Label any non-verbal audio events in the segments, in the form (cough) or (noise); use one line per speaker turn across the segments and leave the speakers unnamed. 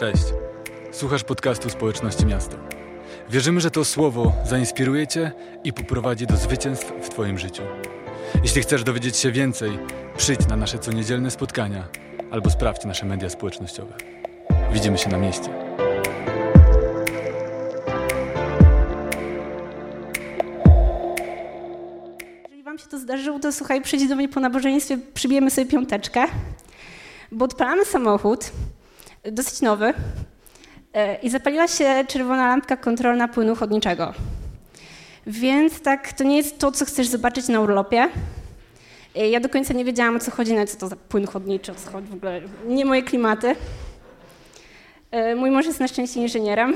Cześć. Słuchasz podcastu Społeczności Miasta. Wierzymy, że to słowo zainspiruje Cię i poprowadzi do zwycięstw w Twoim życiu. Jeśli chcesz dowiedzieć się więcej, przyjdź na nasze coniedzielne spotkania albo sprawdź nasze media społecznościowe. Widzimy się na mieście.
Jeżeli Wam się to zdarzyło, to słuchaj, przyjdź do mnie po nabożeństwie, przybijemy sobie piąteczkę, bo odpalamy samochód, dosyć nowy, e, i zapaliła się czerwona lampka kontrolna płynu chodniczego. Więc tak, to nie jest to, co chcesz zobaczyć na urlopie. E, Ja do końca nie wiedziałam, o co chodzi, nawet co to za płyn chodniczy, o co chodzi w ogóle. Nie moje klimaty. E, Mój mąż jest na szczęście inżynierem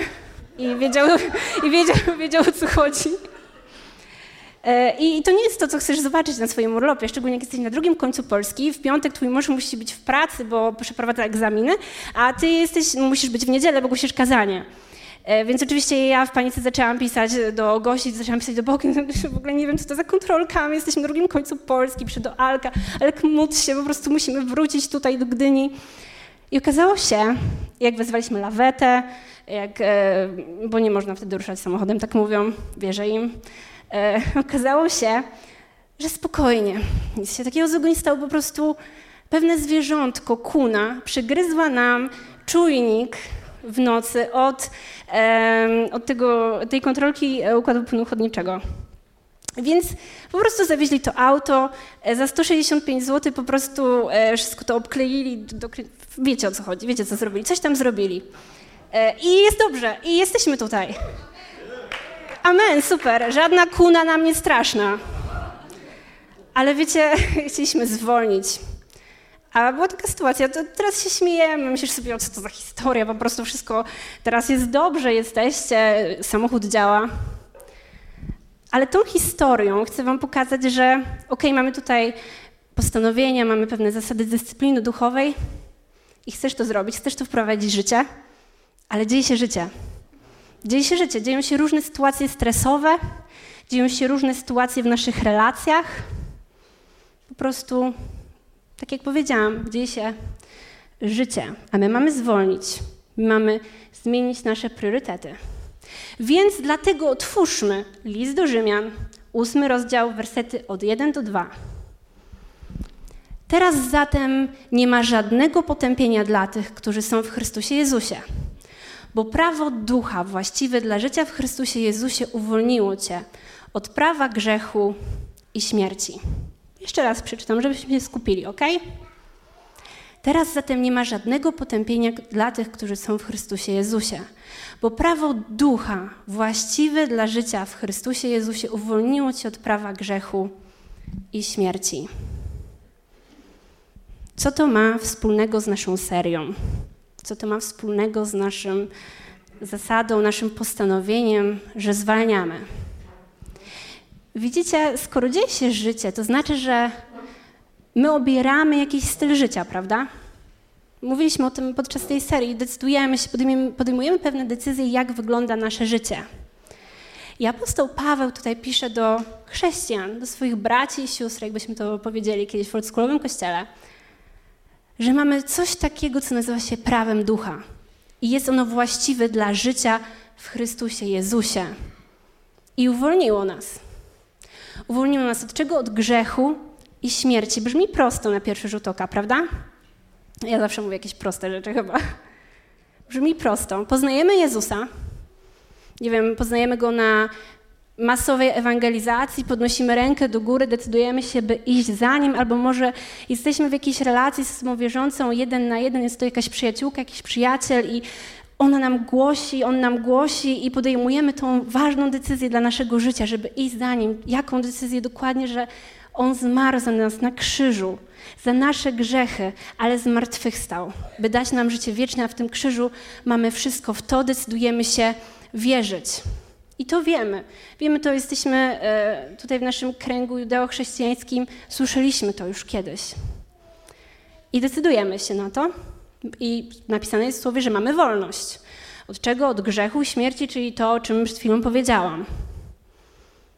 i wiedział, (laughs) i wiedział, wiedział o co chodzi. E, I to nie jest to, co chcesz zobaczyć na swoim urlopie, szczególnie jak jesteś na drugim końcu Polski. W piątek twój mąż musi być w pracy, bo przeprowadza egzaminy, a ty jesteś, musisz być w niedzielę, bo głosisz kazanie. E, Więc oczywiście ja w panice zaczęłam pisać do gości, zaczęłam pisać do boku, (laughs) w ogóle nie wiem, co to za kontrolka, my jesteśmy na drugim końcu Polski, przy do Alka, ale módl się, po prostu musimy wrócić tutaj do Gdyni. I okazało się, jak wezwaliśmy lawetę, jak, e, bo nie można wtedy ruszać samochodem, tak mówią, wierzę im, e, (laughs) okazało się, że spokojnie, nic się takiego złego nie stało, po prostu pewne zwierzątko, kuna, przygryzła nam czujnik w nocy od, em, od tego, tej kontrolki e, układu płynu chodniczego. Więc po prostu zawieźli to auto, e, za 165 zł po prostu e, wszystko to obkleili, dokry... wiecie o co chodzi, wiecie co zrobili, coś tam zrobili. E, I jest dobrze, i jesteśmy tutaj. Amen, super, żadna kuna nam nie straszna. Ale wiecie, (laughs) chcieliśmy zwolnić. A była taka sytuacja, to teraz się śmiejemy, myślisz sobie, o co to za historia, po prostu wszystko, teraz jest dobrze, jesteście, samochód działa. Ale tą historią chcę wam pokazać, że okej, mamy tutaj postanowienia, mamy pewne zasady dyscypliny duchowej i chcesz to zrobić, chcesz to wprowadzić w życie, ale dzieje się życie. Dzieje się życie, dzieją się różne sytuacje stresowe, dzieją się różne sytuacje w naszych relacjach. Po prostu, tak jak powiedziałam, dzieje się życie, a my mamy zwolnić, my mamy zmienić nasze priorytety. Więc dlatego otwórzmy list do Rzymian, ósmy rozdział, wersety od 1 do 2. Teraz zatem nie ma żadnego potępienia dla tych, którzy są w Chrystusie Jezusie, bo prawo ducha właściwe dla życia w Chrystusie Jezusie uwolniło cię od prawa grzechu i śmierci. Jeszcze raz przeczytam, żebyśmy się skupili, ok? Teraz zatem nie ma żadnego potępienia dla tych, którzy są w Chrystusie Jezusie, bo prawo ducha właściwe dla życia w Chrystusie Jezusie uwolniło cię od prawa grzechu i śmierci. Co to ma wspólnego z naszą serią? Co to ma wspólnego z naszym zasadą, naszym postanowieniem, że zwalniamy? Widzicie, skoro dzieje się życie, to znaczy, że my obieramy jakiś styl życia, prawda? Mówiliśmy o tym podczas tej serii. Decydujemy się, podejmujemy, pewne decyzje, jak wygląda nasze życie. I apostoł Paweł tutaj pisze do chrześcijan, do swoich braci i sióstr, jakbyśmy to powiedzieli kiedyś w oldschoolowym kościele, że mamy coś takiego, co nazywa się prawem ducha. I jest ono właściwe dla życia w Chrystusie Jezusie. I uwolniło nas. Uwolniło nas od czego? Od grzechu i śmierci. Brzmi prosto na pierwszy rzut oka, prawda? Ja zawsze mówię jakieś proste rzeczy chyba. Brzmi prosto. Poznajemy Jezusa. Nie wiem, poznajemy Go na masowej ewangelizacji, podnosimy rękę do góry, decydujemy się, by iść za Nim, albo może jesteśmy w jakiejś relacji z osobą wierzącą, jeden na jeden, jest to jakaś przyjaciółka, jakiś przyjaciel i ona nam głosi, on nam głosi i podejmujemy tą ważną decyzję dla naszego życia, żeby iść za Nim. Jaką decyzję dokładnie, że On zmarł za nas na krzyżu, za nasze grzechy, ale zmartwychwstał, by dać nam życie wieczne, a w tym krzyżu mamy wszystko. W to decydujemy się wierzyć. I to wiemy. Wiemy to, jesteśmy e, tutaj w naszym kręgu judeochrześcijańskim, słyszeliśmy to już kiedyś. I decydujemy się na to. I napisane jest w słowie, że mamy wolność. Od czego? Od grzechu, śmierci, czyli to, o czym przed chwilą powiedziałam.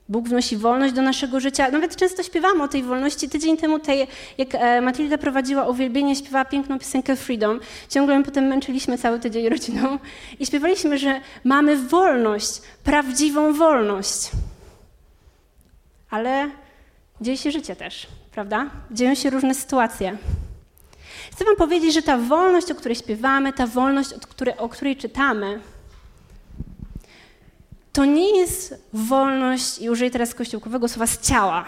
Bóg wnosi wolność do naszego życia. Nawet często śpiewamy o tej wolności. Tydzień temu, tej, jak e, Matilda prowadziła uwielbienie, śpiewała piękną piosenkę Freedom. Ciągle potem męczyliśmy cały tydzień (laughs) rodziną i śpiewaliśmy, że mamy wolność, prawdziwą wolność. Ale dzieje się życie też, prawda? Dzieją się różne sytuacje. Chcę Wam powiedzieć, że ta wolność, o której śpiewamy, ta wolność, o której czytamy, to nie jest wolność, i użyję teraz kościółkowego słowa, z ciała.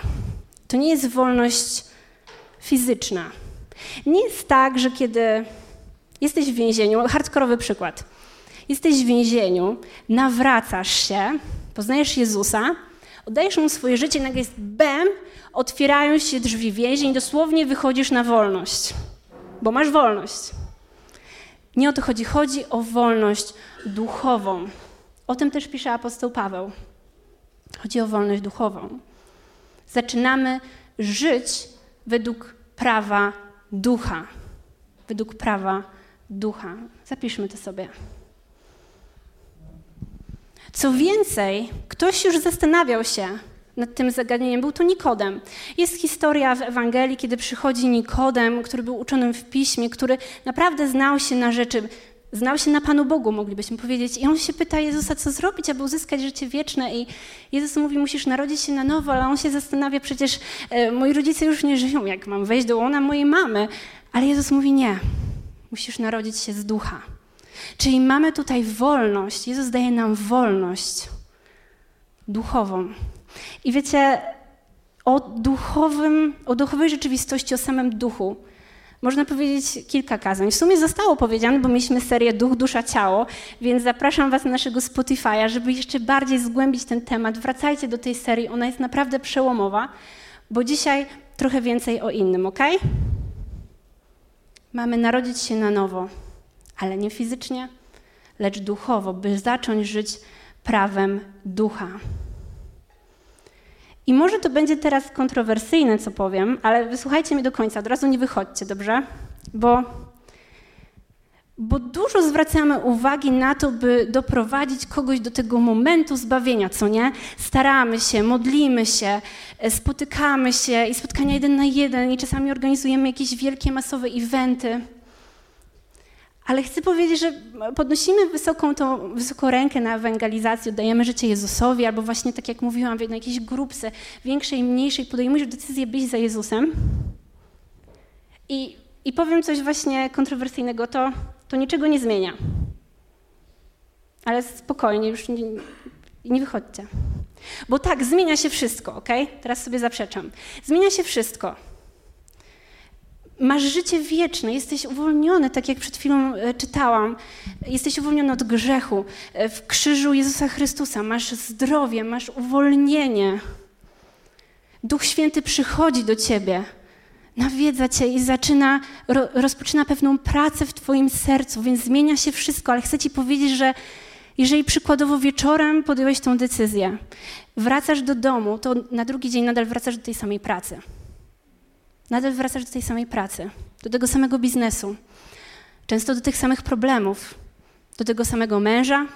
To nie jest wolność fizyczna. Nie jest tak, że kiedy jesteś w więzieniu, hardkorowy przykład, jesteś w więzieniu, nawracasz się, poznajesz Jezusa, oddajesz mu swoje życie nagle jest bem, otwierają się drzwi więzień, dosłownie wychodzisz na wolność, bo masz wolność. Nie o to chodzi, chodzi o wolność duchową. O tym też pisze apostoł Paweł. Chodzi o wolność duchową. Zaczynamy żyć według prawa ducha. Według prawa ducha. Zapiszmy to sobie. Co więcej, ktoś już zastanawiał się nad tym zagadnieniem. Był to Nikodem. Jest historia w Ewangelii, kiedy przychodzi Nikodem, który był uczonym w piśmie, który naprawdę znał się na rzeczy znał się na Panu Bogu, moglibyśmy powiedzieć. I on się pyta Jezusa, co zrobić, aby uzyskać życie wieczne. I Jezus mówi, musisz narodzić się na nowo, ale on się zastanawia, przecież e, moi rodzice już nie żyją, jak mam wejść do łona mojej mamy. Ale Jezus mówi, nie, musisz narodzić się z ducha. Czyli mamy tutaj wolność. Jezus daje nam wolność duchową. I wiecie, o, duchowym, o duchowej rzeczywistości, o samym duchu można powiedzieć kilka kazań. W sumie zostało powiedziane, bo mieliśmy serię Duch, Dusza, Ciało, więc zapraszam Was na naszego Spotify'a, żeby jeszcze bardziej zgłębić ten temat. Wracajcie do tej serii, ona jest naprawdę przełomowa, bo dzisiaj trochę więcej o innym, ok? Mamy narodzić się na nowo, ale nie fizycznie, lecz duchowo, by zacząć żyć prawem ducha. I może to będzie teraz kontrowersyjne, co powiem, ale wysłuchajcie mnie do końca, od razu nie wychodźcie, dobrze? Bo, bo dużo zwracamy uwagi na to, by doprowadzić kogoś do tego momentu zbawienia, co nie? Staramy się, modlimy się, e, spotykamy się i spotkania jeden na jeden, i czasami organizujemy jakieś wielkie, masowe eventy. Ale chcę powiedzieć, że podnosimy wysoką, tą, wysoką rękę na ewangelizację, dajemy życie Jezusowi, albo właśnie tak jak mówiłam, w jakiejś grupce większej, mniejszej, podejmujesz decyzję być za Jezusem. I, i powiem coś właśnie kontrowersyjnego, to, to niczego nie zmienia. Ale spokojnie, już nie, nie wychodźcie. Bo tak, zmienia się wszystko, ok? Teraz sobie zaprzeczam. Zmienia się wszystko. Masz życie wieczne, jesteś uwolniony, tak jak przed chwilą e, czytałam. Jesteś uwolniony od grzechu. E, w krzyżu Jezusa Chrystusa masz zdrowie, masz uwolnienie. Duch Święty przychodzi do ciebie, nawiedza cię i zaczyna, ro, rozpoczyna pewną pracę w twoim sercu, więc zmienia się wszystko, ale chcę ci powiedzieć, że jeżeli przykładowo wieczorem podjąłeś tą decyzję, wracasz do domu, to na drugi dzień nadal wracasz do tej samej pracy. Nadal wracasz do tej samej pracy, do tego samego biznesu, często do tych samych problemów, do tego samego męża,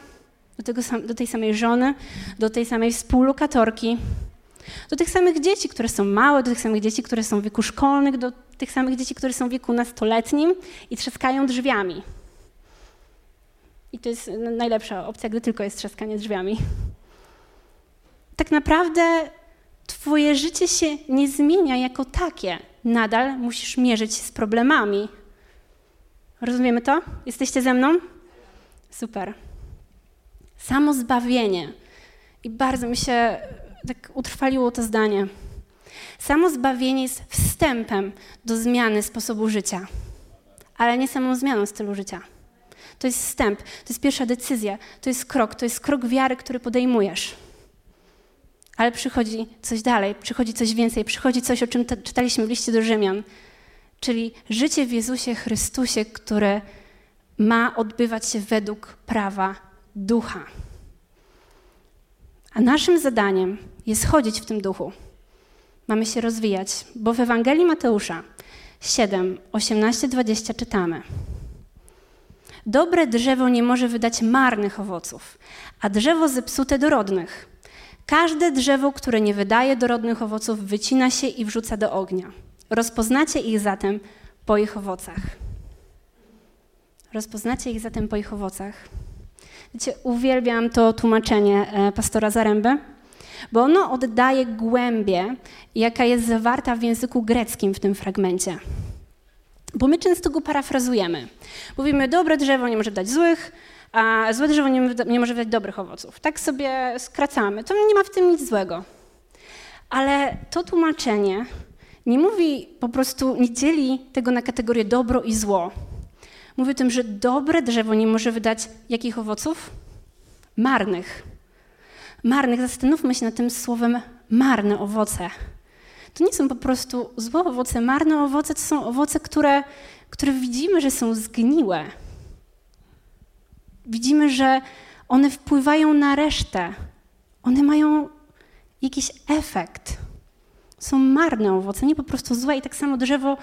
do, tego do tej samej żony, do tej samej współlokatorki, do tych samych dzieci, które są małe, do tych samych dzieci, które są w wieku szkolnych, do tych samych dzieci, które są w wieku nastoletnim i trzaskają drzwiami. I to jest najlepsza opcja, gdy tylko jest trzaskanie drzwiami. Tak naprawdę Twoje życie się nie zmienia jako takie. Nadal musisz mierzyć się z problemami. Rozumiemy to? Jesteście ze mną? Super. Samo zbawienie. I bardzo mi się tak utrwaliło to zdanie. Samo zbawienie jest wstępem do zmiany sposobu życia, ale nie samą zmianą stylu życia. To jest wstęp, to jest pierwsza decyzja, to jest krok, to jest krok wiary, który podejmujesz. Ale przychodzi coś dalej, przychodzi coś więcej, przychodzi coś, o czym czytaliśmy w liście do Rzymian, czyli życie w Jezusie Chrystusie, które ma odbywać się według prawa ducha. A naszym zadaniem jest chodzić w tym duchu. Mamy się rozwijać, bo w Ewangelii Mateusza 7, 18, 20 czytamy. Dobre drzewo nie może wydać marnych owoców, a drzewo zepsute dorodnych. Każde drzewo, które nie wydaje dorodnych owoców, wycina się i wrzuca do ognia. Rozpoznacie ich zatem po ich owocach. Rozpoznacie ich zatem po ich owocach. Wiecie, uwielbiam to tłumaczenie e, pastora Zaręby, bo ono oddaje głębię, jaka jest zawarta w języku greckim w tym fragmencie. Bo my często go parafrazujemy. Mówimy, dobre drzewo nie może dać złych, a złe drzewo nie, nie może dać dobrych owoców. Tak sobie skracamy. To nie ma w tym nic złego. Ale to tłumaczenie nie mówi po prostu, nie dzieli tego na kategorię dobro i zło. Mówi o tym, że dobre drzewo nie może wydać jakich owoców? Marnych. Marnych. Zastanówmy się nad tym słowem marne owoce. To nie są po prostu złe owoce. Marne owoce to są owoce, które, które widzimy, że są zgniłe. Widzimy, że one wpływają na resztę. One mają jakiś efekt. Są marne owoce, nie po prostu złe. I tak samo drzewo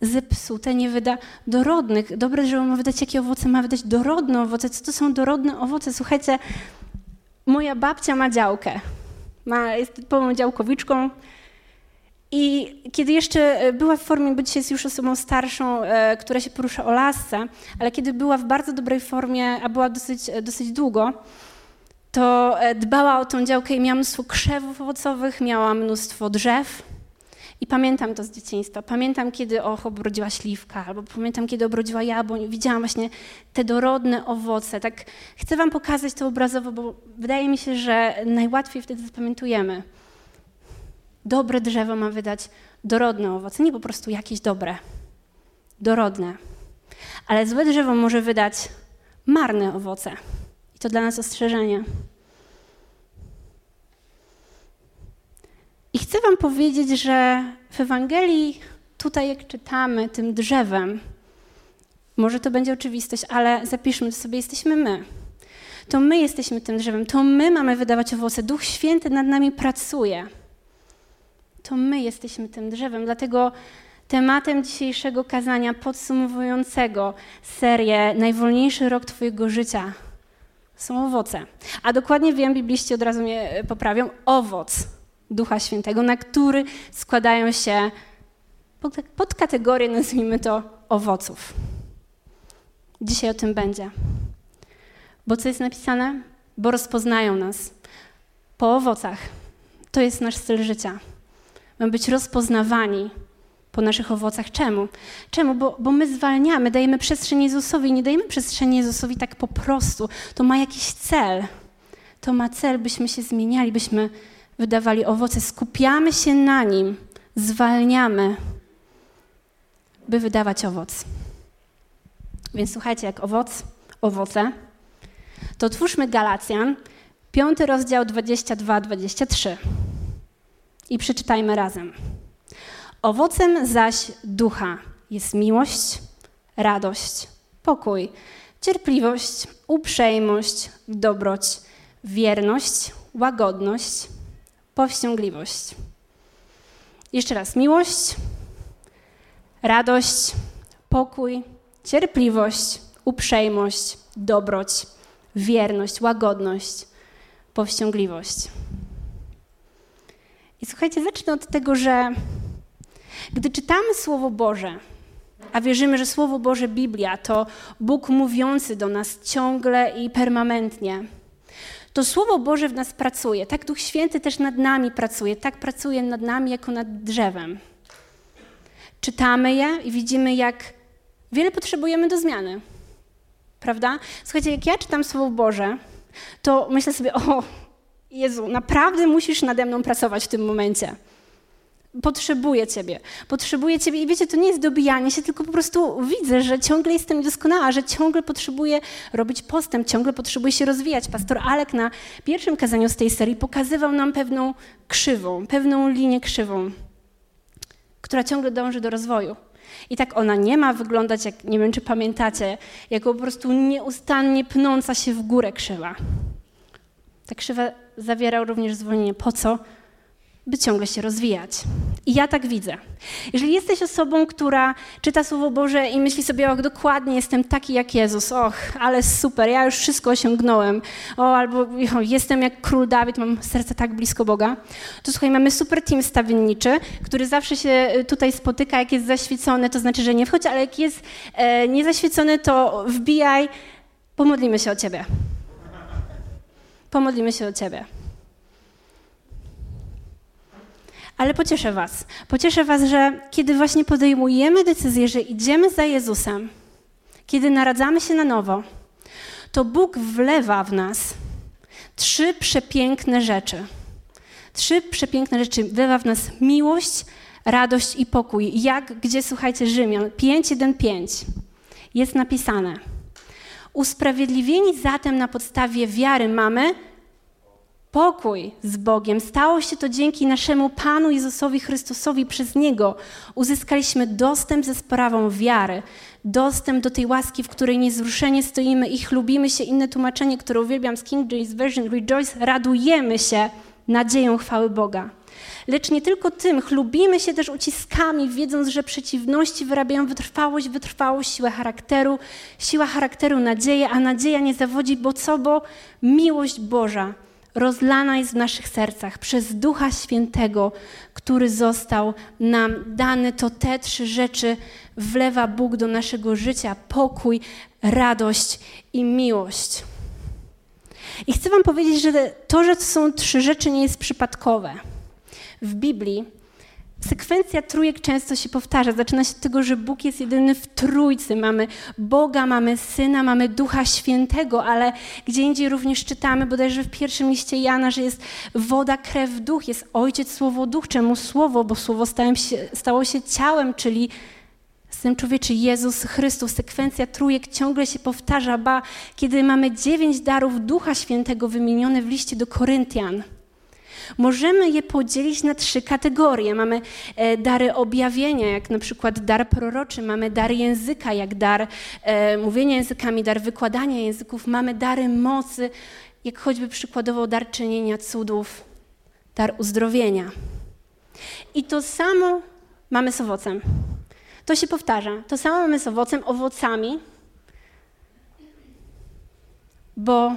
zepsute nie wyda dorodnych. Dobre drzewo ma wydać jakie owoce? Ma wydać dorodne owoce. Co to są dorodne owoce? Słuchajcie, moja babcia ma działkę. Ma, jest typową działkowiczką. I kiedy jeszcze była w formie, bo dzisiaj jest już osobą starszą, e, która się porusza o lasce, ale kiedy była w bardzo dobrej formie, a była dosyć, dosyć długo, to e, dbała o tą działkę i miała mnóstwo krzewów owocowych, miała mnóstwo drzew. I pamiętam to z dzieciństwa. Pamiętam, kiedy och, obrodziła śliwka, albo pamiętam, kiedy obrodziła jabłoń. Widziałam właśnie te dorodne owoce. Tak chcę wam pokazać to obrazowo, bo wydaje mi się, że najłatwiej wtedy zapamiętujemy. Dobre drzewo ma wydać dorodne owoce, nie po prostu jakieś dobre. Dorodne. Ale złe drzewo może wydać marne owoce. I to dla nas ostrzeżenie. I chcę Wam powiedzieć, że w Ewangelii, tutaj jak czytamy tym drzewem, może to będzie oczywistość, ale zapiszmy to sobie, jesteśmy my. To my jesteśmy tym drzewem, to my mamy wydawać owoce. Duch Święty nad nami pracuje. To my jesteśmy tym drzewem. Dlatego tematem dzisiejszego kazania podsumowującego serię Najwolniejszy rok Twojego życia są owoce. A dokładnie wiem, bibliści od razu mnie poprawią, owoc Ducha Świętego, na który składają się pod kategorię, nazwijmy to, owoców. Dzisiaj o tym będzie. Bo co jest napisane? Bo rozpoznają nas po owocach. To jest nasz styl życia. Mamy być rozpoznawani po naszych owocach. Czemu? Czemu? Bo, bo my zwalniamy, dajemy przestrzeń Jezusowi. Nie dajemy przestrzeni Jezusowi tak po prostu. To ma jakiś cel. To ma cel, byśmy się zmieniali, byśmy wydawali owoce. Skupiamy się na nim, zwalniamy, by wydawać owoc. Więc słuchajcie, jak owoc, owoce, to otwórzmy Galacjan, piąty rozdział 22-23 i przeczytajmy razem. Owocem zaś ducha jest miłość, radość, pokój, cierpliwość, uprzejmość, dobroć, wierność, łagodność, powściągliwość. Jeszcze raz, miłość, radość, pokój, cierpliwość, uprzejmość, dobroć, wierność, łagodność, powściągliwość. Słuchajcie, zacznę od tego, że gdy czytamy Słowo Boże, a wierzymy, że Słowo Boże, Biblia, to Bóg mówiący do nas ciągle i permanentnie, to Słowo Boże w nas pracuje. Tak Duch Święty też nad nami pracuje. Tak pracuje nad nami jako nad drzewem. Czytamy je i widzimy, jak wiele potrzebujemy do zmiany. Prawda? Słuchajcie, jak ja czytam Słowo Boże, to myślę sobie, o Jezu, naprawdę musisz nade mną pracować w tym momencie. Potrzebuję Ciebie. Potrzebuję Ciebie i wiecie, to nie jest dobijanie się, tylko po prostu widzę, że ciągle jestem niedoskonała, że ciągle potrzebuję robić postęp, ciągle potrzebuję się rozwijać. Pastor Alek na pierwszym kazaniu z tej serii pokazywał nam pewną krzywą, pewną linię krzywą, która ciągle dąży do rozwoju. I tak ona nie ma wyglądać, jak nie wiem, czy pamiętacie, jako po prostu nieustannie pnąca się w górę krzywa. Ta krzywa zawiera również zwolnienie. Po co? by ciągle się rozwijać. I ja tak widzę. Jeżeli jesteś osobą, która czyta Słowo Boże i myśli sobie, och, dokładnie jestem taki jak Jezus, och, ale super, ja już wszystko osiągnąłem, o, albo o, jestem jak król Dawid, mam serce tak blisko Boga, to słuchaj, mamy super team stawienniczy, który zawsze się tutaj spotyka, jak jest zaświecony, to znaczy, że nie wchodź, ale jak jest e, niezaświecony, to wbijaj, pomodlimy się o Ciebie. Pomodlimy się o Ciebie. Ale pocieszę Was. Pocieszę Was, że kiedy właśnie podejmujemy decyzję, że idziemy za Jezusem, kiedy naradzamy się na nowo, to Bóg wlewa w nas trzy przepiękne rzeczy. Trzy przepiękne rzeczy. Wlewa w nas miłość, radość i pokój. Jak, gdzie, słuchajcie, Rzymian 5.1.5 jest napisane. Usprawiedliwieni zatem na podstawie wiary mamy pokój z Bogiem. Stało się to dzięki naszemu Panu Jezusowi Chrystusowi. Przez Niego uzyskaliśmy dostęp ze sprawą wiary, dostęp do tej łaski, w której niezruszenie stoimy i chlubimy się. Inne tłumaczenie, które uwielbiam z King James Version, rejoice, radujemy się nadzieją chwały Boga. Lecz nie tylko tym, chlubimy się też uciskami, wiedząc, że przeciwności wyrabiają wytrwałość, wytrwałość, siłę charakteru, siła charakteru nadzieję, a nadzieja nie zawodzi, bo co? Bo miłość Boża rozlana jest w naszych sercach przez Ducha Świętego, który został nam dany. To te trzy rzeczy wlewa Bóg do naszego życia: pokój, radość i miłość. I chcę Wam powiedzieć, że to, że to są trzy rzeczy, nie jest przypadkowe. W Biblii Sekwencja trójek często się powtarza. Zaczyna się od tego, że Bóg jest jedyny w trójcy. Mamy Boga, mamy Syna, mamy Ducha Świętego, ale gdzie indziej również czytamy, bodajże w pierwszym liście Jana, że jest woda, krew, duch, jest Ojciec, Słowo, Duch. Czemu Słowo? Bo Słowo się, stało się ciałem, czyli Syn Człowieczy, Jezus Chrystus. Sekwencja trójek ciągle się powtarza, ba, kiedy mamy dziewięć darów Ducha Świętego wymienione w liście do Koryntian – Możemy je podzielić na trzy kategorie. Mamy e, dary objawienia, jak na przykład dar proroczy, mamy dar języka, jak dar e, mówienia językami, dar wykładania języków, mamy dary mocy, jak choćby przykładowo dar czynienia cudów, dar uzdrowienia. I to samo mamy z owocem. To się powtarza. To samo mamy z owocem, owocami, bo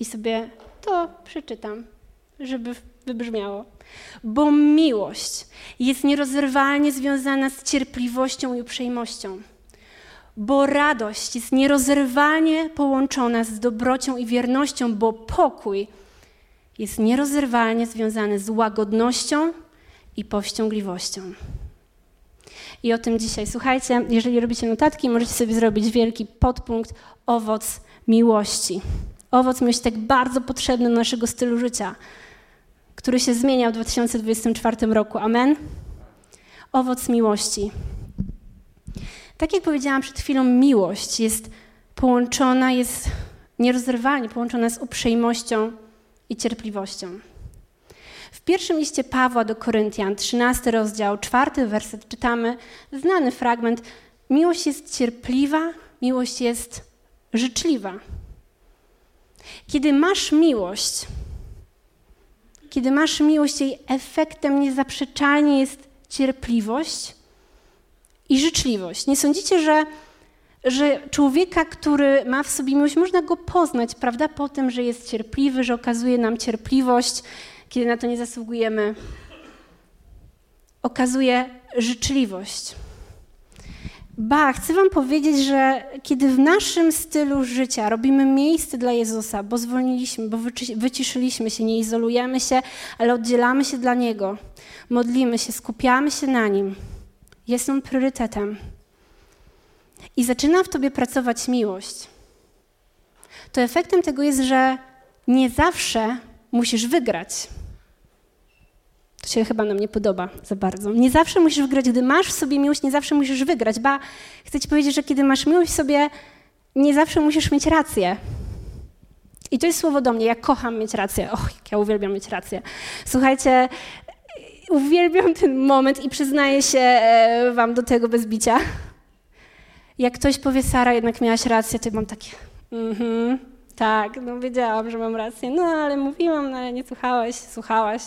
i sobie to przeczytam żeby wybrzmiało. Bo miłość jest nierozerwalnie związana z cierpliwością i uprzejmością. Bo radość jest nierozerwalnie połączona z dobrocią i wiernością, bo pokój jest nierozerwalnie związany z łagodnością i powściągliwością. I o tym dzisiaj. Słuchajcie, jeżeli robicie notatki, możecie sobie zrobić wielki podpunkt owoc miłości. Owoc miłości tak bardzo potrzebny do naszego stylu życia który się zmienia w 2024 roku. Amen? Owoc miłości. Tak jak powiedziałam przed chwilą, miłość jest połączona, jest nierozerwalnie połączona z uprzejmością i cierpliwością. W pierwszym liście Pawła do Koryntian, 13 rozdział, czwarty werset, czytamy znany fragment. Miłość jest cierpliwa, miłość jest życzliwa. Kiedy masz miłość, kiedy masz miłość, jej efektem niezaprzeczalnie jest cierpliwość i życzliwość. Nie sądzicie, że, że człowieka, który ma w sobie miłość, można go poznać, prawda, po tym, że jest cierpliwy, że okazuje nam cierpliwość, kiedy na to nie zasługujemy. Okazuje życzliwość. Ba, chcę Wam powiedzieć, że kiedy w naszym stylu życia robimy miejsce dla Jezusa, bo zwolniliśmy, bo wyciszyliśmy się, nie izolujemy się, ale oddzielamy się dla Niego, modlimy się, skupiamy się na Nim, jest On priorytetem. I zaczyna w Tobie pracować miłość. To efektem tego jest, że nie zawsze musisz wygrać. To się chyba nam nie podoba za bardzo. Nie zawsze musisz wygrać, gdy masz w sobie miłość, nie zawsze musisz wygrać. Ba, chcę ci powiedzieć, że kiedy masz miłość w sobie, nie zawsze musisz mieć rację. I to jest słowo do mnie. Ja kocham mieć rację. Och, ja uwielbiam mieć rację. Słuchajcie, uwielbiam ten moment i przyznaję się e, wam do tego bez bicia. Jak ktoś powie, Sara, jednak miałaś rację, to mam takie, mhm, tak, no wiedziałam, że mam rację. No, ale mówiłam, no ale nie słuchałeś, słuchałaś.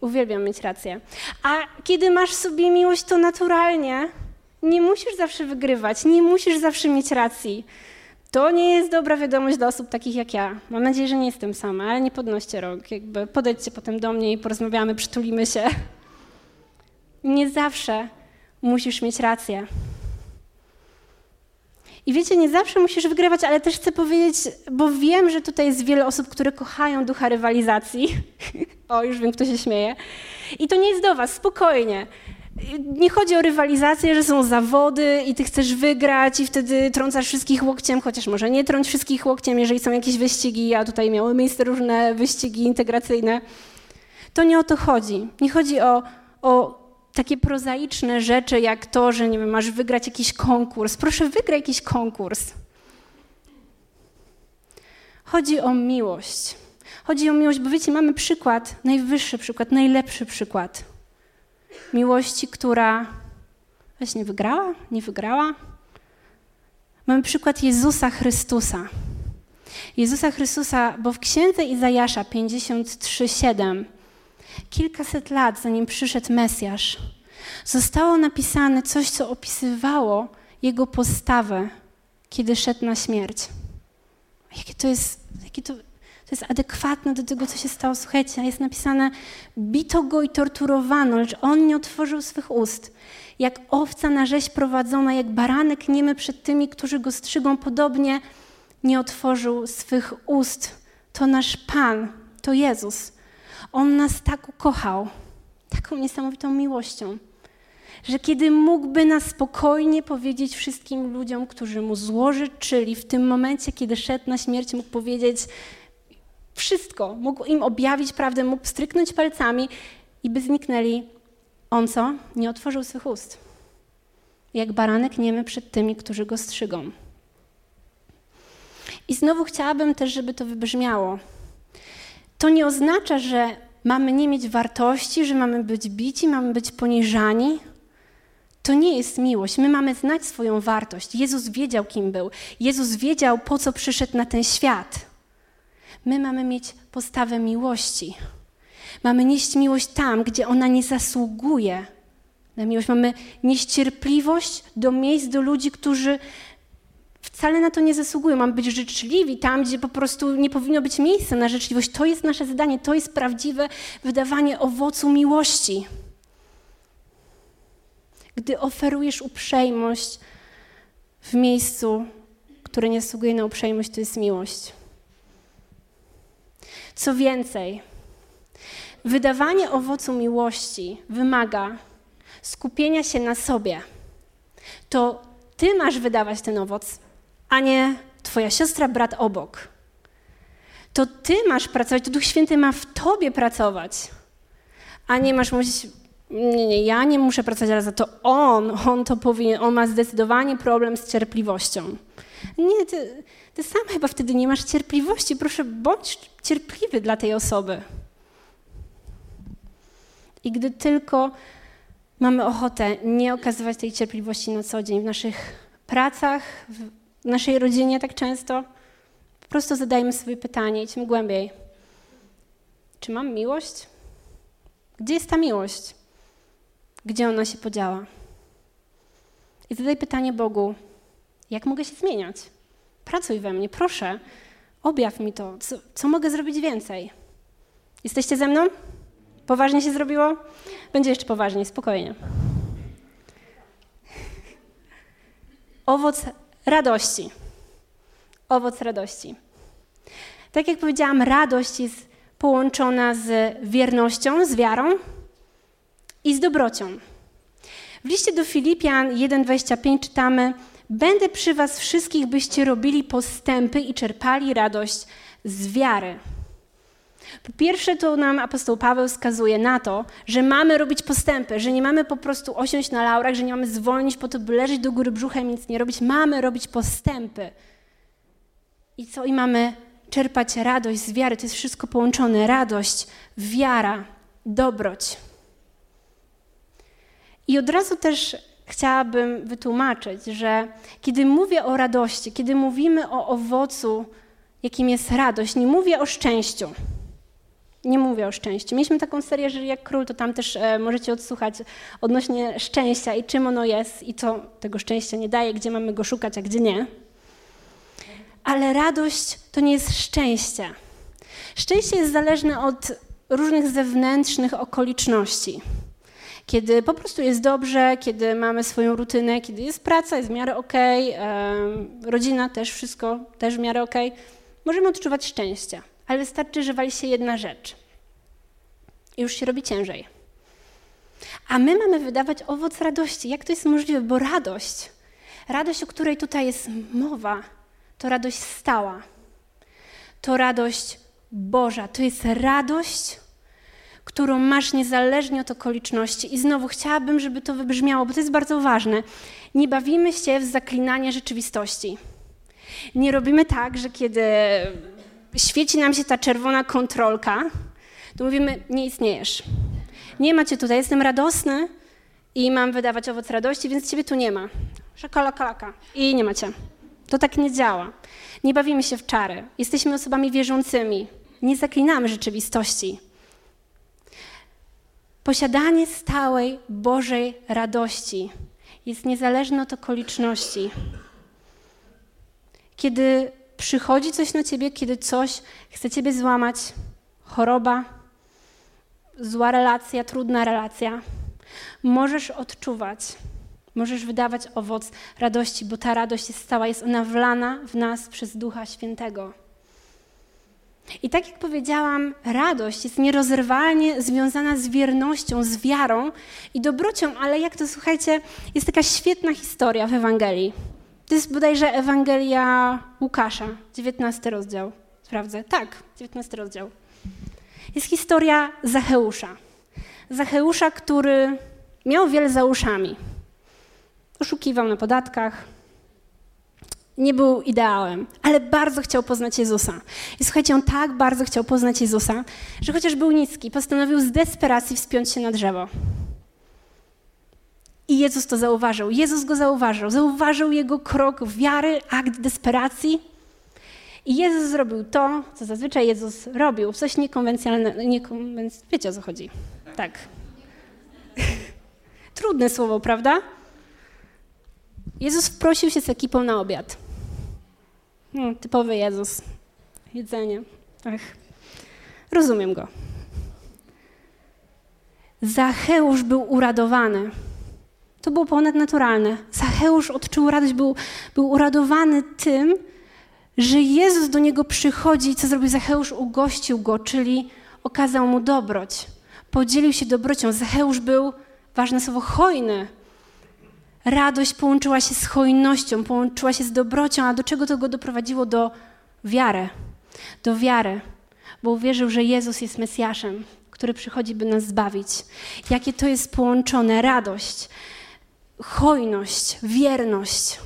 Uwielbiam mieć rację. A kiedy masz sobie miłość, to naturalnie nie musisz zawsze wygrywać, nie musisz zawsze mieć racji. To nie jest dobra wiadomość dla osób takich jak ja. Mam nadzieję, że nie jestem sama, ale nie podnoście rąk. Jakby podejdźcie potem do mnie i porozmawiamy, przytulimy się. Nie zawsze musisz mieć rację. I wiecie, nie zawsze musisz wygrywać, ale też chcę powiedzieć, bo wiem, że tutaj jest wiele osób, które kochają ducha rywalizacji. (laughs) o, już wiem, kto się śmieje. I to nie jest do was, spokojnie. Nie chodzi o rywalizację, że są zawody i ty chcesz wygrać i wtedy trącasz wszystkich łokciem, chociaż może nie trąć wszystkich łokciem, jeżeli są jakieś wyścigi, a tutaj miały miejsce różne wyścigi integracyjne. To nie o to chodzi. Nie chodzi o, o takie prozaiczne rzeczy, jak to, że nie wiem, masz wygrać jakiś konkurs. Proszę, wygraj jakiś konkurs. Chodzi o miłość. Chodzi o miłość, bo wiecie, mamy przykład, najwyższy przykład, najlepszy przykład. Miłości, która właśnie wygrała, nie wygrała. Mamy przykład Jezusa Chrystusa. Jezusa Chrystusa, bo w księdze Izajasza 53:7 kilkaset lat zanim przyszedł Mesjasz, zostało napisane coś, co opisywało jego postawę, kiedy szedł na śmierć. Jakie to jest, jakie to, to jest adekwatne do tego, co się stało. Słuchajcie, jest napisane, bito go i torturowano, lecz on nie otworzył swych ust. Jak owca na rzeź prowadzona, jak baranek niemy przed tymi, którzy go strzygą, podobnie nie otworzył swych ust. To nasz Pan, to Jezus. On nas tak ukochał, taką niesamowitą miłością, że kiedy mógłby nas spokojnie powiedzieć wszystkim ludziom, którzy mu złożyczyli, w tym momencie, kiedy szedł na śmierć, mógł powiedzieć wszystko, mógł im objawić prawdę, mógł stryknąć palcami i by zniknęli. On co? Nie otworzył swych ust. Jak baranek niemy przed tymi, którzy go strzygą. I znowu chciałabym też, żeby to wybrzmiało. To nie oznacza, że mamy nie mieć wartości, że mamy być bici, mamy być poniżani. To nie jest miłość. My mamy znać swoją wartość. Jezus wiedział, kim był. Jezus wiedział, po co przyszedł na ten świat. My mamy mieć postawę miłości. Mamy nieść miłość tam, gdzie ona nie zasługuje na miłość. Mamy nieść cierpliwość do miejsc, do ludzi, którzy wcale na to nie zasługują. Mamy być życzliwi tam, gdzie po prostu nie powinno być miejsca na życzliwość. To jest nasze zadanie, to jest prawdziwe wydawanie owocu miłości. Gdy oferujesz uprzejmość w miejscu, które nie zasługuje na uprzejmość, to jest miłość. Co więcej, wydawanie owocu miłości wymaga skupienia się na sobie. To ty masz wydawać ten owoc, a nie twoja siostra, brat obok. To ty masz pracować, to Duch Święty ma w tobie pracować, a nie masz mówić, nie, nie, ja nie muszę pracować, ale za to on, on to powinien, on ma zdecydowanie problem z cierpliwością. Nie, ty, ty sam chyba wtedy nie masz cierpliwości. Proszę, bądź cierpliwy dla tej osoby. I gdy tylko mamy ochotę nie okazywać tej cierpliwości na co dzień w naszych pracach, w naszej rodzinie tak często, po prostu zadajmy sobie pytanie, idźmy głębiej. Czy mam miłość? Gdzie jest ta miłość? Gdzie ona się podziała? I zadaj pytanie Bogu, jak mogę się zmieniać? Pracuj we mnie, proszę, objaw mi to, co, co mogę zrobić więcej. Jesteście ze mną? Poważnie się zrobiło? Będzie jeszcze poważniej, spokojnie. Owoc radości. Owoc radości. Tak jak powiedziałam, radość jest połączona z wiernością, z wiarą i z dobrocią. W liście do Filipian 1:25 czytamy: Będę przy was wszystkich, byście robili postępy i czerpali radość z wiary. Po pierwsze, to nam apostoł Paweł wskazuje na to, że mamy robić postępy, że nie mamy po prostu osiąść na laurach, że nie mamy zwolnić po to, by leżeć do góry brzuchem i nic nie robić. Mamy robić postępy. I co? I mamy czerpać radość z wiary. To jest wszystko połączone. Radość, wiara, dobroć. I od razu też chciałabym wytłumaczyć, że kiedy mówię o radości, kiedy mówimy o owocu, jakim jest radość, nie mówię o szczęściu. Nie mówię o szczęściu. Mieliśmy taką serię, że jak król, to tam też e, możecie odsłuchać odnośnie szczęścia i czym ono jest i co tego szczęścia nie daje, gdzie mamy go szukać, a gdzie nie. Ale radość to nie jest szczęście. Szczęście jest zależne od różnych zewnętrznych okoliczności. Kiedy po prostu jest dobrze, kiedy mamy swoją rutynę, kiedy jest praca, jest w miarę okej, okay, rodzina też, wszystko też w miarę okej, okay, możemy odczuwać szczęście. Ale wystarczy, że wali się jedna rzecz. I już się robi ciężej. A my mamy wydawać owoc radości. Jak to jest możliwe? Bo radość, radość, o której tutaj jest mowa, to radość stała. To radość Boża. To jest radość, którą masz niezależnie od okoliczności. I znowu chciałabym, żeby to wybrzmiało, bo to jest bardzo ważne. Nie bawimy się w zaklinanie rzeczywistości. Nie robimy tak, że kiedy świeci nam się ta czerwona kontrolka, to mówimy, nie istniejesz. Nie macie tutaj, jestem radosny i mam wydawać owoc radości, więc ciebie tu nie ma. Szakala kalaka. I nie macie. To tak nie działa. Nie bawimy się w czary. Jesteśmy osobami wierzącymi. Nie zaklinamy rzeczywistości. Posiadanie stałej Bożej radości jest niezależne od okoliczności. Kiedy przychodzi coś na ciebie, kiedy coś chce ciebie złamać, choroba, zła relacja, trudna relacja, możesz odczuwać, możesz wydawać owoc radości, bo ta radość jest stała, jest ona wlana w nas przez Ducha Świętego. I tak jak powiedziałam, radość jest nierozerwalnie związana z wiernością, z wiarą i dobrocią, ale jak to słuchajcie, jest taka świetna historia w Ewangelii. To jest bodajże Ewangelia Łukasza, 19 rozdział. Sprawdzę. Tak, 19 rozdział. Jest historia Zacheusza. Zacheusza, który miał wiele za uszami. Oszukiwał na podatkach, nie był ideałem, ale bardzo chciał poznać Jezusa. I słuchajcie, on tak bardzo chciał poznać Jezusa, że chociaż był niski, postanowił z desperacji wspiąć się na drzewo. I Jezus to zauważył. Jezus go zauważył. Zauważył jego krok wiary, akt desperacji. I Jezus zrobił to, co zazwyczaj Jezus robił. Coś niekonwencjonalnego. Niekonwenc... Wiecie o co chodzi. Tak. (laughs) Trudne słowo, prawda? Jezus wprosił się z ekipą na obiad. No, typowy Jezus. Jedzenie. Ach. Rozumiem go. Zacheusz był uradowany. To było ponadnaturalne. Zacheusz odczuł radość, był, był uradowany tym, że Jezus do niego przychodzi i co zrobił Zacheusz? Ugościł go, czyli okazał mu dobroć. Podzielił się dobrocią. Zacheusz był, ważne słowo, hojny. Radość połączyła się z hojnością, połączyła się z dobrocią, a do czego to go doprowadziło? Do wiary. Do wiary, bo uwierzył, że Jezus jest Mesjaszem, który przychodzi, by nas zbawić. Jakie to jest połączone radość, hojność, wierność.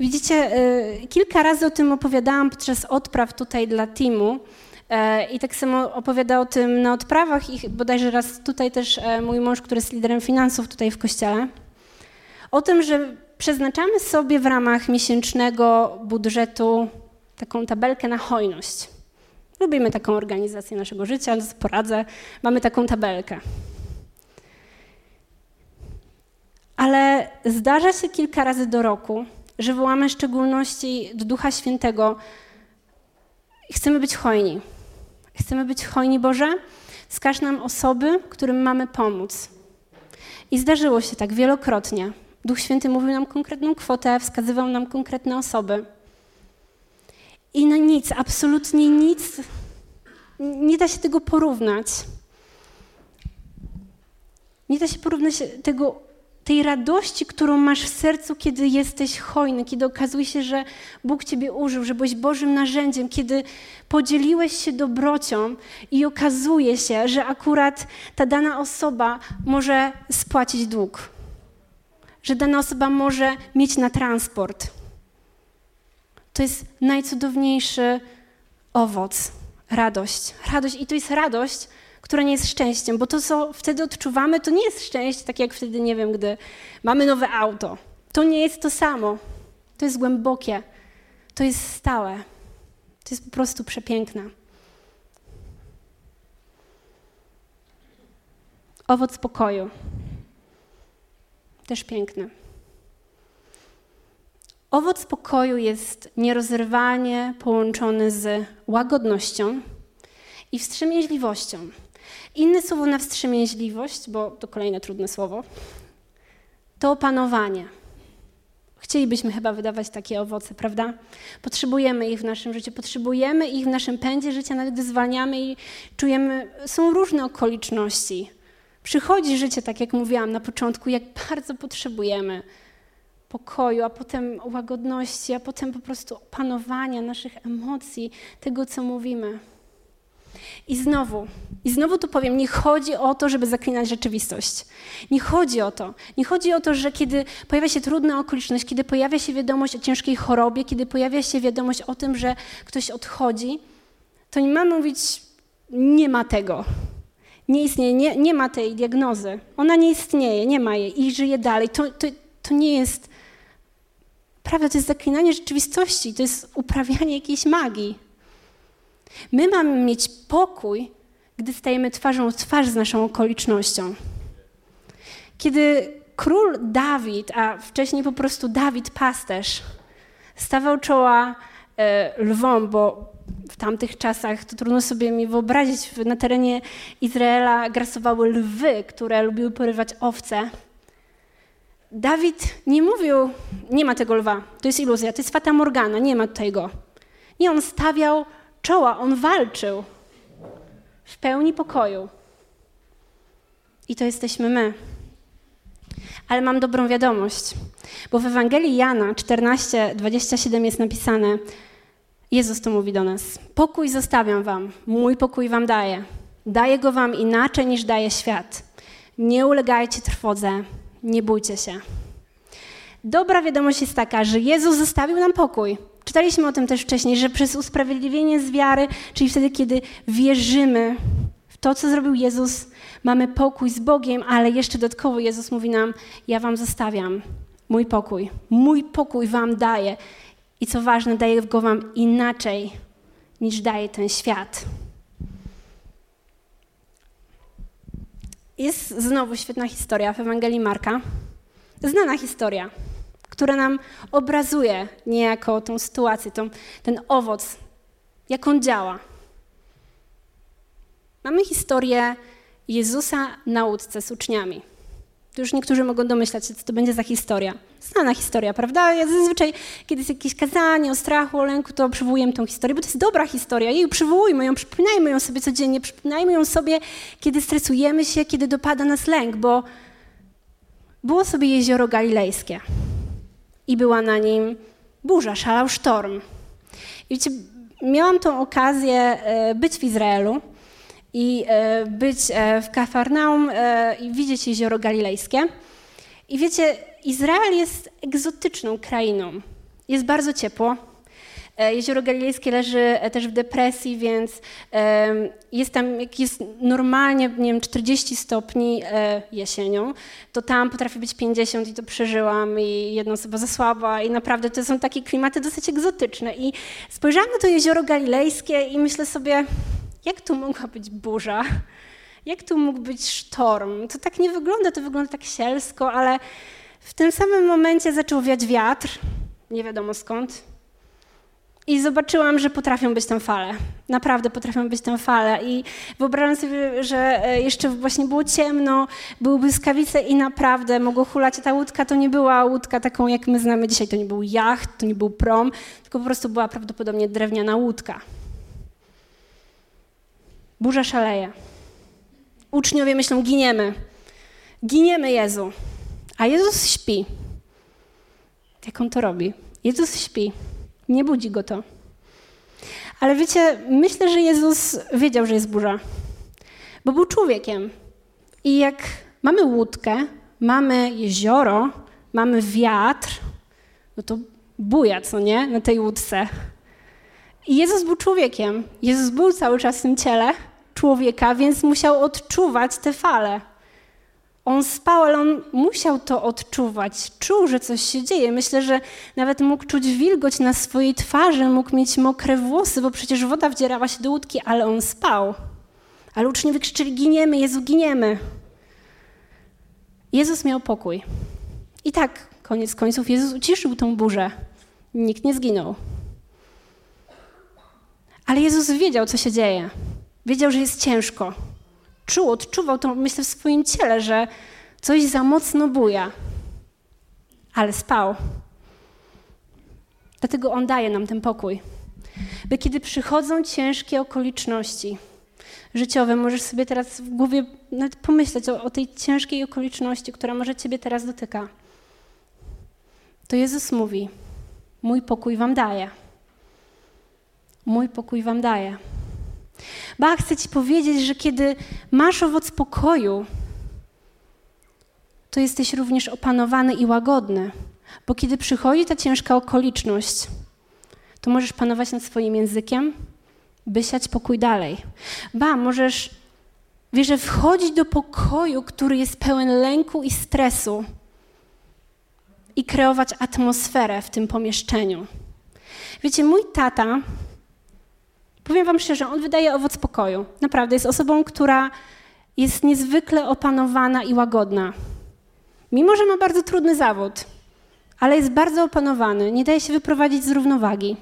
Widzicie, y, kilka razy o tym opowiadałam podczas odpraw tutaj dla teamu. E, I tak samo opowiada o tym na odprawach i bodajże raz tutaj też e, mój mąż, który jest liderem finansów tutaj w kościele. O tym, że przeznaczamy sobie w ramach miesięcznego budżetu taką tabelkę na hojność. Lubimy taką organizację naszego życia, poradzę, mamy taką tabelkę. Ale zdarza się kilka razy do roku, że wołamy w szczególności do Ducha Świętego, chcemy być hojni. Chcemy być hojni, Boże? Wskaż nam osoby, którym mamy pomóc. I zdarzyło się tak wielokrotnie. Duch Święty mówił nam konkretną kwotę, wskazywał nam konkretne osoby. I na nic, absolutnie nic, nie da się tego porównać. Nie da się porównać tego tej radości, którą masz w sercu, kiedy jesteś hojny, kiedy okazuje się, że Bóg Ciebie użył, że byłeś Bożym narzędziem, kiedy podzieliłeś się dobrocią i okazuje się, że akurat ta dana osoba może spłacić dług, że dana osoba może mieć na transport. To jest najcudowniejszy owoc, radość. Radość i to jest radość, które nie jest szczęściem, bo to, co wtedy odczuwamy, to nie jest szczęście, tak jak wtedy, nie wiem, gdy mamy nowe auto. To nie jest to samo. To jest głębokie, to jest stałe, to jest po prostu przepiękne. Owoc pokoju, też piękny. Owoc pokoju jest nierozerwalnie połączony z łagodnością i wstrzemięźliwością. Inne słowo na wstrzemięźliwość, bo to kolejne trudne słowo, to opanowanie. Chcielibyśmy chyba wydawać takie owoce, prawda? Potrzebujemy ich w naszym życiu, potrzebujemy ich w naszym pędzie życia, nawet gdy zwalniamy i czujemy, są różne okoliczności. Przychodzi życie, tak jak mówiłam na początku, jak bardzo potrzebujemy pokoju, a potem łagodności, a potem po prostu opanowania naszych emocji, tego, co mówimy. I znowu, i znowu tu powiem, nie chodzi o to, żeby zaklinać rzeczywistość. Nie chodzi o to. Nie chodzi o to, że kiedy pojawia się trudna okoliczność, kiedy pojawia się wiadomość o ciężkiej chorobie, kiedy pojawia się wiadomość o tym, że ktoś odchodzi, to nie mamy mówić, nie ma tego. Nie istnieje, nie, nie ma tej diagnozy. Ona nie istnieje, nie ma jej i żyje dalej. To, to, to nie jest prawda, to jest zaklinanie rzeczywistości, to jest uprawianie jakiejś magii. My mamy mieć pokój, gdy stajemy twarzą w twarz z naszą okolicznością. Kiedy król Dawid, a wcześniej po prostu Dawid pasterz, stawał czoła e, lwom, bo w tamtych czasach to trudno sobie mi wyobrazić, na terenie Izraela grasowały lwy, które lubiły porywać owce. Dawid nie mówił, nie ma tego lwa, to jest iluzja, to jest fata morgana, nie ma tutaj go. Nie, on stawiał czoła, on walczył w pełni pokoju. I to jesteśmy my. Ale mam dobrą wiadomość, bo w Ewangelii Jana 14, 27 jest napisane, Jezus to mówi do nas, pokój zostawiam wam, mój pokój wam daję. Daję go wam inaczej niż daje świat. Nie ulegajcie trwodze, nie bójcie się. Dobra wiadomość jest taka, że Jezus zostawił nam pokój. Czytaliśmy o tym też wcześniej, że przez usprawiedliwienie z wiary, czyli wtedy, kiedy wierzymy w to, co zrobił Jezus, mamy pokój z Bogiem, ale jeszcze dodatkowo Jezus mówi nam: Ja wam zostawiam mój pokój. Mój pokój wam daję. I co ważne, daję go wam inaczej niż daje ten świat. Jest znowu świetna historia w Ewangelii Marka. Znana historia która nam obrazuje niejako tą sytuację, tą, ten owoc, jak on działa. Mamy historię Jezusa na łódce z uczniami. Tu już niektórzy mogą domyślać się, co to będzie za historia. Znana historia, prawda? Ja zazwyczaj, kiedy jest jakieś kazanie o strachu, o lęku, to przywołuję tą historię, bo to jest dobra historia. Jej przywołujmy ją, przypominajmy ją sobie codziennie, przypominajmy ją sobie, kiedy stresujemy się, kiedy dopada nas lęk, bo było sobie jezioro galilejskie i była na nim burza, szalał sztorm. I wiecie, miałam tą okazję e, być w Izraelu i e, być e, w Kafarnaum i widzieć jezioro galilejskie. I wiecie, Izrael jest egzotyczną krainą. Jest bardzo ciepło, Jezioro Galilejskie leży e, też w depresji, więc jest tam, jak jest normalnie, nie wiem, 40 stopni e, jesienią, to tam potrafi być 50 i to przeżyłam i jedna osoba zasłaba i naprawdę to są takie klimaty dosyć egzotyczne. I spojrzałam na to Jezioro Galilejskie i myślę sobie, jak tu mogła być burza? Jak tu mógł być sztorm? To tak nie wygląda, to wygląda tak sielsko, ale w tym samym momencie zaczął wiać wiatr, nie wiadomo skąd, i zobaczyłam, że potrafią być tam fale. Naprawdę potrafią być tam fale. I wyobrażam sobie, że e, jeszcze właśnie było ciemno, były błyskawice i naprawdę mogło hulać. Ta łódka to nie była łódka taką, jak my znamy dzisiaj. To nie był jacht, to nie był prom, tylko po prostu była prawdopodobnie drewniana łódka. Burza szaleje. Uczniowie myślą, giniemy. Giniemy Jezu. A Jezus śpi. Jak on to robi? Jezus śpi. Nie budzi go to. Ale wiecie, myślę, że Jezus wiedział, że jest burza, bo był człowiekiem. I jak mamy łódkę, mamy jezioro, mamy wiatr, no to buja, co nie, na tej łódce. I Jezus był człowiekiem. Jezus był cały czas w tym ciele człowieka, więc musiał odczuwać te fale. On spał, ale on musiał to odczuwać. Czuł, że coś się dzieje. Myślę, że nawet mógł czuć wilgoć na swojej twarzy, mógł mieć mokre włosy, bo przecież woda wdzierała się do łódki, ale on spał. Ale uczniowie krzyczeli: Giniemy, Jezu, giniemy. Jezus miał pokój. I tak, koniec końców, Jezus uciszył tą burzę. Nikt nie zginął. Ale Jezus wiedział, co się dzieje. Wiedział, że jest ciężko. Czuł, odczuwał to, myślę, w swoim ciele, że coś za mocno buja. Ale spał. Dlatego On daje nam ten pokój. By kiedy przychodzą ciężkie okoliczności życiowe, możesz sobie teraz w głowie nawet pomyśleć o, o tej ciężkiej okoliczności, która może Ciebie teraz dotyka. To Jezus mówi: Mój pokój Wam daje. Mój pokój Wam daje. Ba, chcę Ci powiedzieć, że kiedy masz owoc pokoju, to jesteś również opanowany i łagodny. Bo kiedy przychodzi ta ciężka okoliczność, to możesz panować nad swoim językiem, by siać pokój dalej. Ba, możesz, wiesz, wchodzić do pokoju, który jest pełen lęku i stresu i kreować atmosferę w tym pomieszczeniu. Wiecie, mój tata, powiem wam szczerze, on wydaje owoc pokoju. Naprawdę, jest osobą, która jest niezwykle opanowana i łagodna. Mimo, że ma bardzo trudny zawód, ale jest bardzo opanowany, nie daje się wyprowadzić z równowagi.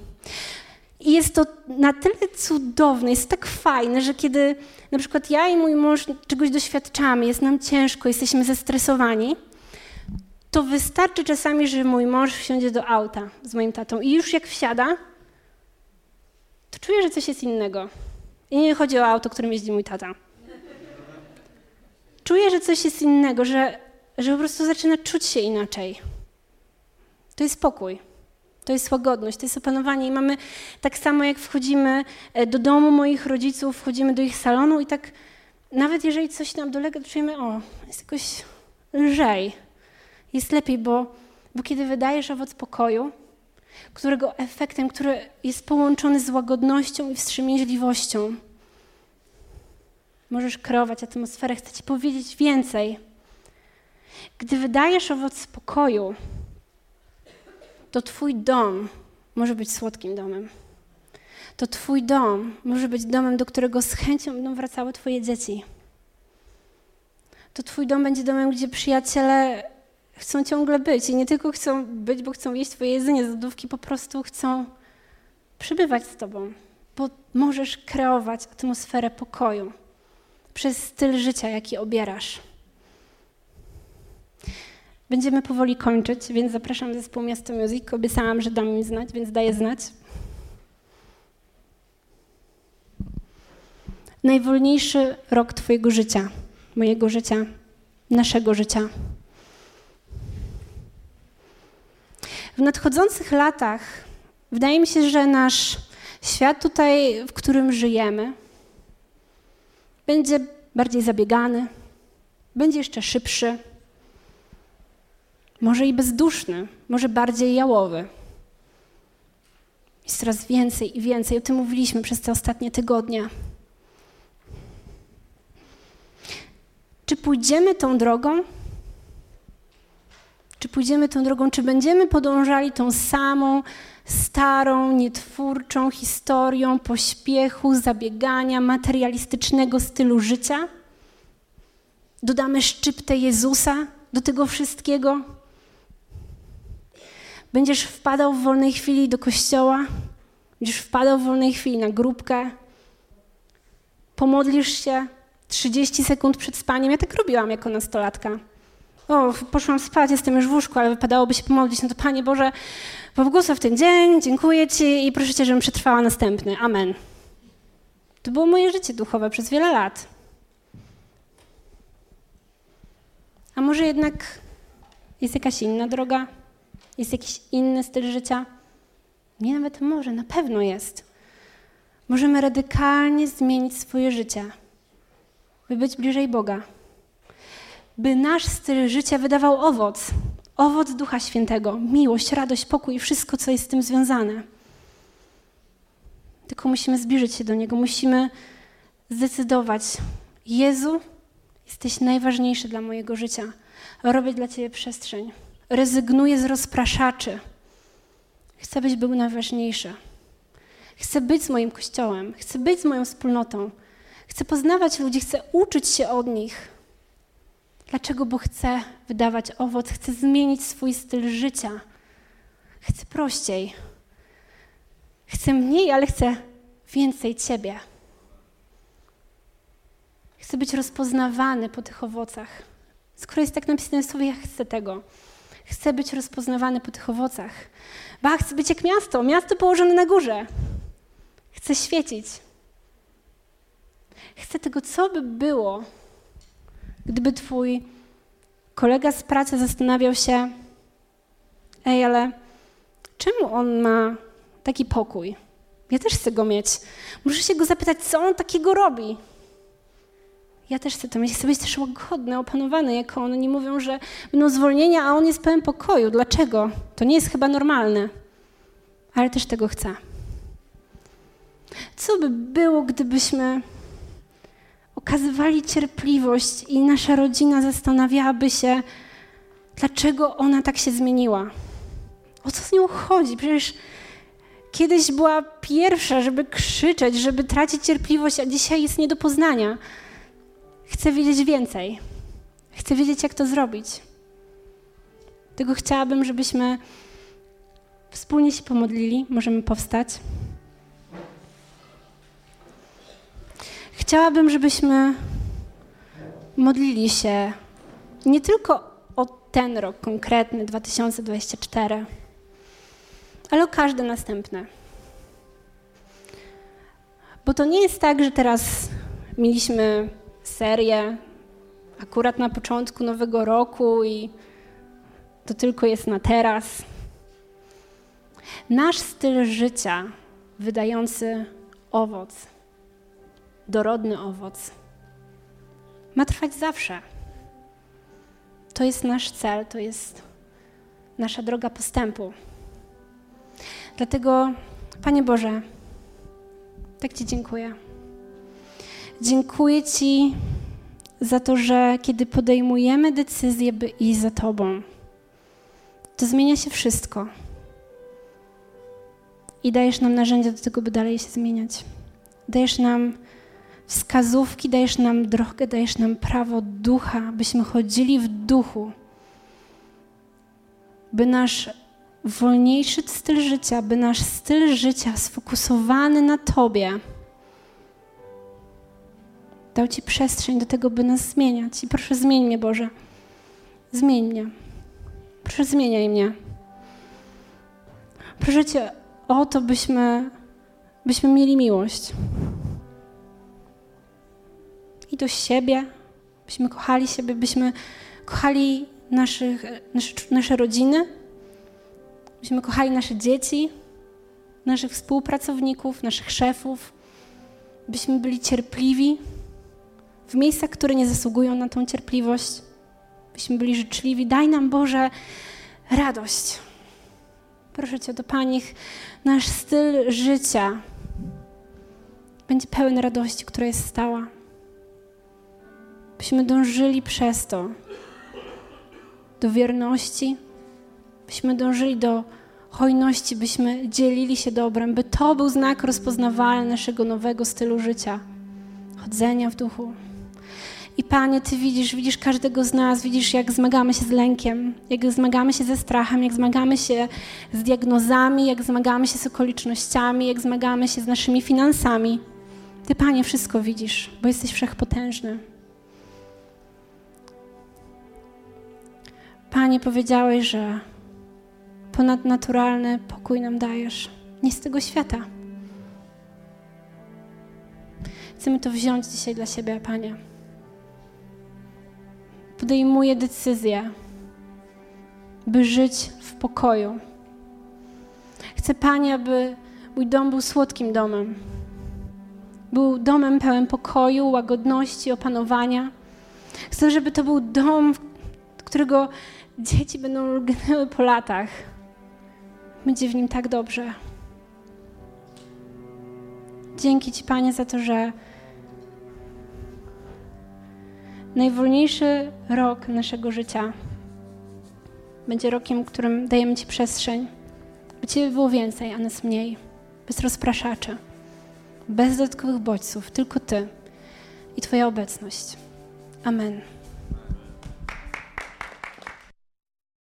I jest to na tyle cudowne, jest tak fajne, że kiedy na przykład ja i mój mąż czegoś doświadczamy, jest nam ciężko, jesteśmy zestresowani, to wystarczy czasami, że mój mąż wsiądzie do auta z moim tatą i już jak wsiada, to czuję, że coś jest innego. I nie chodzi o auto, którym jeździ mój tata. Czuję, że coś jest innego, że, że po prostu zaczyna czuć się inaczej. To jest spokój. To jest łagodność, to jest opanowanie. I mamy tak samo, jak wchodzimy e, do domu moich rodziców, wchodzimy do ich salonu i tak nawet jeżeli coś nam dolega, to czujemy, o, jest jakoś lżej, jest lepiej, bo, bo kiedy wydajesz owoc pokoju, którego efektem, który jest połączony z łagodnością i wstrzemięźliwością, możesz kreować atmosferę. Chcę Ci powiedzieć więcej. Gdy wydajesz owoc pokoju, to Twój dom może być słodkim domem. To Twój dom może być domem, do którego z chęcią będą wracały Twoje dzieci. To Twój dom będzie domem, gdzie przyjaciele chcą ciągle być i nie tylko chcą być, bo chcą jeść Twoje jedzenie z lodówki, po prostu chcą przybywać z Tobą, bo możesz kreować atmosferę pokoju przez styl życia, jaki obierasz. Będziemy powoli kończyć, więc zapraszam zespół Miasto Music. Obiecałam, że dam im znać, więc daję znać. Najwolniejszy rok Twojego życia, mojego życia, naszego życia. W nadchodzących latach wydaje mi się, że nasz świat tutaj, w którym żyjemy, będzie bardziej zabiegany, będzie jeszcze szybszy może i bezduszny, może bardziej jałowy. Jest coraz więcej i więcej. O tym mówiliśmy przez te ostatnie tygodnie. Czy pójdziemy tą drogą? Czy pójdziemy tą drogą, czy będziemy podążali tą samą starą, nietwórczą historią pośpiechu, zabiegania, materialistycznego stylu życia? Dodamy szczyptę Jezusa do tego wszystkiego? Będziesz wpadał w wolnej chwili do kościoła, będziesz wpadał w wolnej chwili na grupkę, pomodlisz się 30 sekund przed spaniem. Ja tak robiłam jako nastolatka. O, poszłam spać, jestem już w łóżku, ale wypadałoby się pomodlić. No to Panie Boże, pobłogosław ten dzień, dziękuję Ci i proszę Cię, żebym przetrwała następny. Amen. To było moje życie duchowe przez wiele lat. A może jednak jest jakaś inna droga? Jest jakiś inny styl życia? Nie, nawet może, na pewno jest. Możemy radykalnie zmienić swoje życie, by być bliżej Boga. By nasz styl życia wydawał owoc, owoc Ducha Świętego, miłość, radość, pokój i wszystko, co jest z tym związane. Tylko musimy zbliżyć się do Niego, musimy zdecydować: Jezu, jesteś najważniejszy dla mojego życia. Robię dla Ciebie przestrzeń. Rezygnuję z rozpraszaczy. Chcę być był najważniejszy. Chcę być z moim kościołem, chcę być z moją wspólnotą. Chcę poznawać ludzi, chcę uczyć się od nich. Dlaczego Bóg chce wydawać owoc, chce zmienić swój styl życia. Chce prościej. Chce mniej, ale chce więcej Ciebie. Chce być rozpoznawany po tych owocach. Skoro jest tak napisane w słowie, ja chcę tego. Chcę być rozpoznawany po tych owocach. Ba, chcę być jak miasto, miasto położone na górze. Chcę świecić. Chcę tego, co by było, gdyby twój kolega z pracy zastanawiał się, ej, ale czemu on ma taki pokój? Ja też chcę go mieć. Muszę się go zapytać, co on takiego robi. Ja też chcę to mieć. Chcę być też łagodny, opanowany, jak on. Oni mówią, że będą zwolnienia, a on jest pełen pokoju. Dlaczego? To nie jest chyba normalne. Ale też tego chcę. Co by było, gdybyśmy okazywali cierpliwość i nasza rodzina zastanawiałaby się, dlaczego ona tak się zmieniła? O co z nią chodzi? Przecież kiedyś była pierwsza, żeby krzyczeć, żeby tracić cierpliwość, a dzisiaj jest nie do poznania. Chcę wiedzieć więcej. Chcę wiedzieć, jak to zrobić. Tego chciałabym, żebyśmy wspólnie się pomodlili. Możemy powstać. Chciałabym, żebyśmy modlili się nie tylko o ten rok konkretny, 2024, ale o każdy następny. Bo to nie jest tak, że teraz mieliśmy serię akurat na początku nowego roku i to tylko jest na teraz. Nasz styl życia wydający owoc, dorodny owoc, ma trwać zawsze. To jest nasz cel, to jest nasza droga postępu. Dlatego, Panie Boże, tak Ci dziękuję. Dziękuję Ci za to, że kiedy podejmujemy decyzję, by iść za Tobą, to zmienia się wszystko. I dajesz nam narzędzia do tego, by dalej się zmieniać. Dajesz nam wskazówki, dajesz nam drogę, dajesz nam prawo ducha, byśmy chodzili w duchu, by nasz wolniejszy styl życia, by nasz styl życia sfokusowany na Tobie dał Ci przestrzeń do tego, by nas zmieniać. I proszę, zmień mnie, Boże. Zmień mnie. Proszę, zmieniaj mnie. Proszę Cię o to, byśmy, byśmy mieli miłość. I do siebie, byśmy kochali siebie, byśmy kochali naszych, nasze, nasze rodziny, byśmy kochali nasze dzieci, naszych współpracowników, naszych szefów, byśmy byli cierpliwi w miejscach, które nie zasługują na tą cierpliwość, byśmy byli życzliwi. Daj nam, Boże, radość. Proszę Cię, do Panich, nasz styl życia będzie pełen radości, która jest stała. Byśmy dążyli przez to do wierności, byśmy dążyli do hojności, byśmy dzielili się dobrem, by to był znak rozpoznawalny naszego nowego stylu życia, chodzenia w duchu. I Panie, Ty widzisz, widzisz każdego z nas, widzisz, jak zmagamy się z lękiem, jak zmagamy się ze strachem, jak zmagamy się z diagnozami, jak zmagamy się z okolicznościami, jak zmagamy się z naszymi finansami. Ty, Panie, wszystko widzisz, bo jesteś wszechpotężny. Panie, powiedziałeś, że ponadnaturalny pokój nam dajesz, nie z tego świata. Chcemy to wziąć dzisiaj dla siebie, Panie podejmuję decyzję, by żyć w pokoju. Chcę, Panie, aby mój dom był słodkim domem. Był domem pełen pokoju, łagodności, opanowania. Chcę, żeby to był dom, którego dzieci będą lgnęły po latach. Będzie w nim tak dobrze. Dzięki Ci, Panie, za to, że najwolniejszy rok naszego życia będzie rokiem, którym dajemy Ci przestrzeń, by Ciebie było więcej, a nas mniej, bez rozpraszaczy, bez dodatkowych bodźców, tylko Ty i Twoja obecność. Amen.